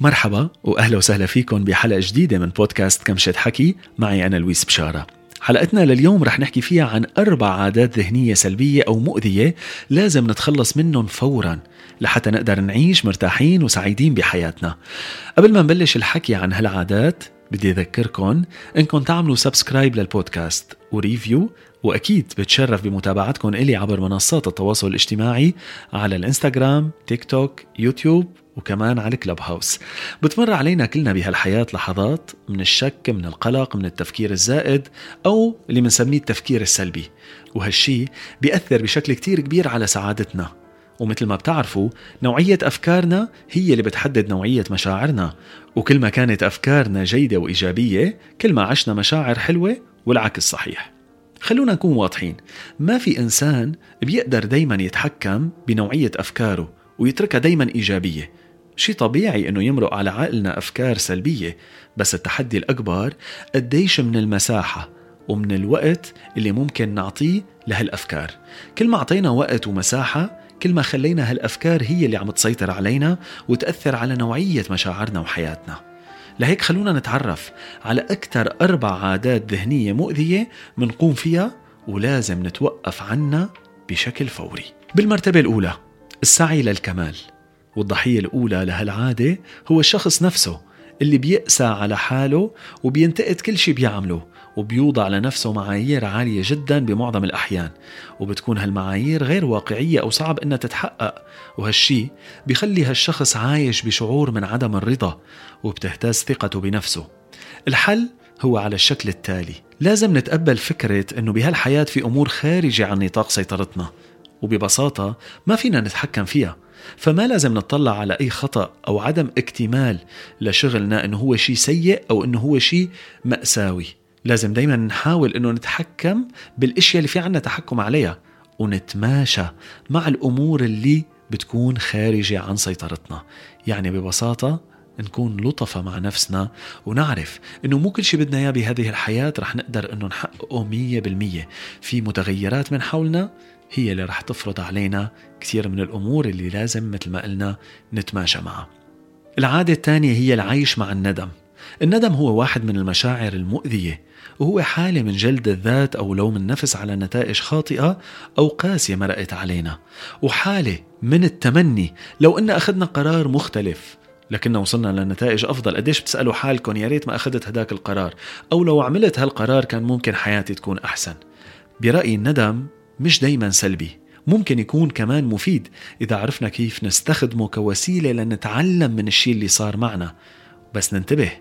مرحبا وأهلا وسهلا فيكم بحلقة جديدة من بودكاست كمشة حكي معي أنا لويس بشارة. حلقتنا لليوم رح نحكي فيها عن أربع عادات ذهنية سلبية أو مؤذية لازم نتخلص منهم فورا لحتى نقدر نعيش مرتاحين وسعيدين بحياتنا. قبل ما نبلش الحكي عن هالعادات بدي أذكركم إنكم تعملوا subscribe للبودكاست و review وأكيد بتشرف بمتابعتكم إلي عبر منصات التواصل الاجتماعي على الإنستغرام، تيك توك، يوتيوب وكمان على كلب هاوس بتمر علينا كلنا بهالحياة لحظات من الشك من القلق من التفكير الزائد أو اللي بنسميه التفكير السلبي. وهالشي بيأثر بشكل كتير كبير على سعادتنا. ومثل ما بتعرفوا نوعية أفكارنا هي اللي بتحدد نوعية مشاعرنا. وكل ما كانت أفكارنا جيدة وإيجابية كل ما عشنا مشاعر حلوة والعكس صحيح. خلونا نكون واضحين. ما في إنسان بيقدر دايما يتحكم بنوعية أفكاره ويتركها دايما إيجابية. شي طبيعي إنه يمرق على عقلنا أفكار سلبية بس التحدي الأكبر قديش من المساحة ومن الوقت اللي ممكن نعطيه لهالأفكار. كل ما أعطينا وقت ومساحة كل ما خلينا هالأفكار هي اللي عم تسيطر علينا وتأثر على نوعية مشاعرنا وحياتنا. لهيك خلونا نتعرف على أكثر أربع عادات ذهنية مؤذية منقوم فيها ولازم نتوقف عنها بشكل فوري. بالمرتبة الأولى السعي للكمال. والضحية الأولى لهالعادة هو الشخص نفسه اللي بيأسى على حاله وبينتقد كل شي بيعمله وبيوضع لنفسه معايير عالية جدا بمعظم الأحيان. وبتكون هالمعايير غير واقعية أو صعب إنها تتحقق. وهالشي بيخلي هالشخص عايش بشعور من عدم الرضا وبتهتز ثقته بنفسه. الحل هو على الشكل التالي. لازم نتقبل فكرة أنه بهالحياة في أمور خارجة عن نطاق سيطرتنا. وببساطة ما فينا نتحكم فيها. فما لازم نطلع على أي خطأ أو عدم اكتمال لشغلنا أنه هو شيء سيء أو أنه هو شيء مأساوي. لازم دايما نحاول أنه نتحكم بالأشياء اللي في عنا تحكم عليها ونتماشى مع الأمور اللي بتكون خارجة عن سيطرتنا. يعني ببساطة نكون لطفة مع نفسنا ونعرف إنه مو كل شيء بدنا إياه بهذه الحياة. رح نقدر إنه نحققه مية بالمية. في متغيرات من حولنا هي اللي رح تفرض علينا كثير من الأمور اللي لازم مثل ما قلنا نتماشى معها. العادة الثانية هي العيش مع الندم. الندم هو واحد من المشاعر المؤذية وهو حالة من جلد الذات أو لوم النفس على نتائج خاطئة أو قاسية مرقت علينا وحالة من التمني. لو أن أخذنا قرار مختلف لكننا وصلنا لنتائج أفضل قديش بتسألوا حالكم يا ريت ما أخذت هداك القرار أو لو عملت هالقرار كان ممكن حياتي تكون أحسن. برأيي الندم مش دايما سلبي ممكن يكون كمان مفيد إذا عرفنا كيف نستخدمه كوسيلة لنتعلم من الشيء اللي صار معنا. بس ننتبه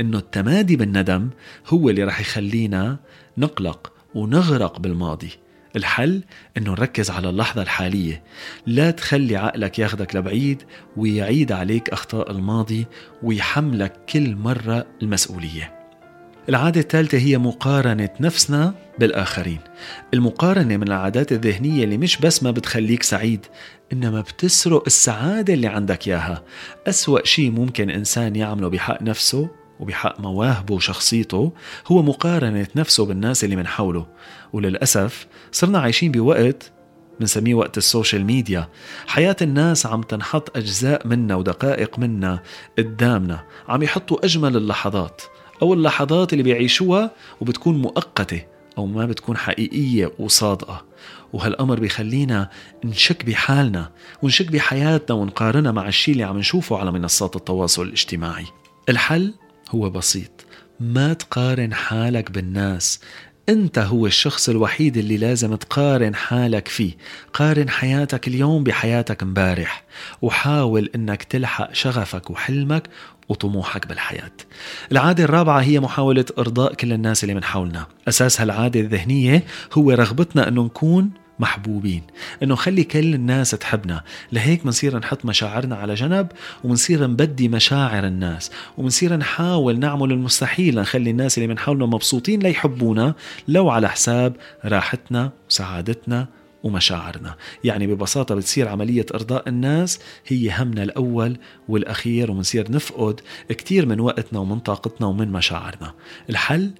إنه التمادي بالندم هو اللي رح يخلينا نقلق ونغرق بالماضي. الحل إنه نركز على اللحظة الحالية. لا تخلي عقلك ياخدك لبعيد ويعيد عليك أخطاء الماضي ويحملك كل مرة المسؤولية. العادة الثالثة هي مقارنة نفسنا بالآخرين. المقارنة من العادات الذهنية اللي مش بس ما بتخليك سعيد إنما بتسرق السعادة اللي عندك إياها. أسوأ شيء ممكن إنسان يعمله بحق نفسه وبحق مواهبه وشخصيته هو مقارنة نفسه بالناس اللي من حوله. وللأسف صرنا عايشين بوقت بنسميه وقت السوشيال ميديا. حياة الناس عم تنحط أجزاء منا ودقائق منا قدامنا عم يحطوا أجمل اللحظات. أو اللحظات اللي بيعيشوها وبتكون مؤقتة أو ما بتكون حقيقية وصادقة. وهالأمر بيخلينا نشك بحالنا ونشك بحياتنا ونقارنها مع الشيء اللي عم نشوفه على منصات التواصل الاجتماعي. الحل هو بسيط ما تقارن حالك بالناس أنت هو الشخص الوحيد اللي لازم تقارن حالك فيه قارن حياتك اليوم بحياتك امبارح وحاول إنك تلحق شغفك وحلمك وطموحك بالحياة. العادة الرابعة هي محاولة إرضاء كل الناس اللي من حولنا. أساس هالعادة الذهنية هو رغبتنا أنه نكون محبوبين. إنه خلي كل الناس تحبنا. لهيك بنصير نحط مشاعرنا على جنب وبنصير نبدي مشاعر الناس وبنصير نحاول نعمل المستحيل لنخلي الناس اللي من حولنا مبسوطين ليحبونا لو على حساب راحتنا وسعادتنا ومشاعرنا. يعني ببساطة بتصير عملية إرضاء الناس هي همنا الأول والأخير ومنصير نفقد كتير من وقتنا ومن طاقتنا ومن مشاعرنا. الحل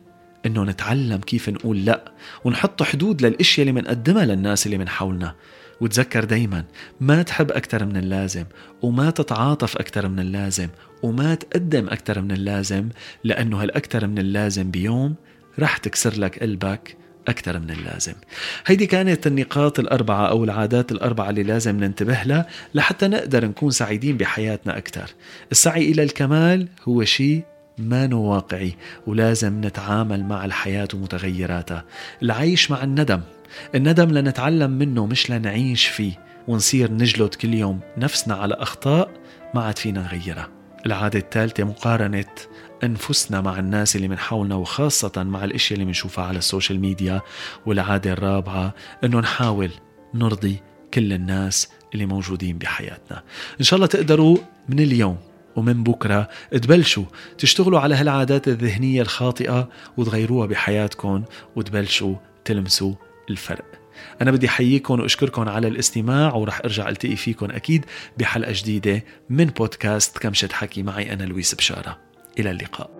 إنه نتعلم كيف نقول لا ونحط حدود للاشياء اللي بنقدمها للناس اللي من حولنا. وتذكر دايما ما تحب أكثر من اللازم وما تتعاطف أكثر من اللازم وما تقدم أكثر من اللازم لأنه هالأكثر من اللازم بيوم رح تكسر لك قلبك أكثر من اللازم. هيدي كانت النقاط الأربعة أو العادات الأربعة اللي لازم ننتبه لها لحتى نقدر نكون سعيدين بحياتنا أكثر السعي إلى الكمال هو شيء ما واقعي ولازم نتعامل مع الحياة ومتغيراتها العيش مع الندم الندم لنتعلم منه مش لنعيش فيه ونصير نجلد كل يوم نفسنا على أخطاء ما عاد فينا نغيرها. العادة الثالثة مقارنة أنفسنا مع الناس اللي من حولنا وخاصة مع الاشياء اللي بنشوفها على السوشيال ميديا والعادة الرابعة أنه نحاول نرضي كل الناس اللي موجودين بحياتنا. إن شاء الله تقدروا من اليوم ومن بكرة تبلشوا تشتغلوا على هالعادات الذهنية الخاطئة وتغيروها بحياتكم وتبلشوا تلمسوا الفرق. أنا بدي أحييكم وأشكركم على الاستماع ورح أرجع ألتقي فيكم أكيد بحلقة جديدة من بودكاست كمشة حكي معي أنا لويس بشارة. إلى اللقاء.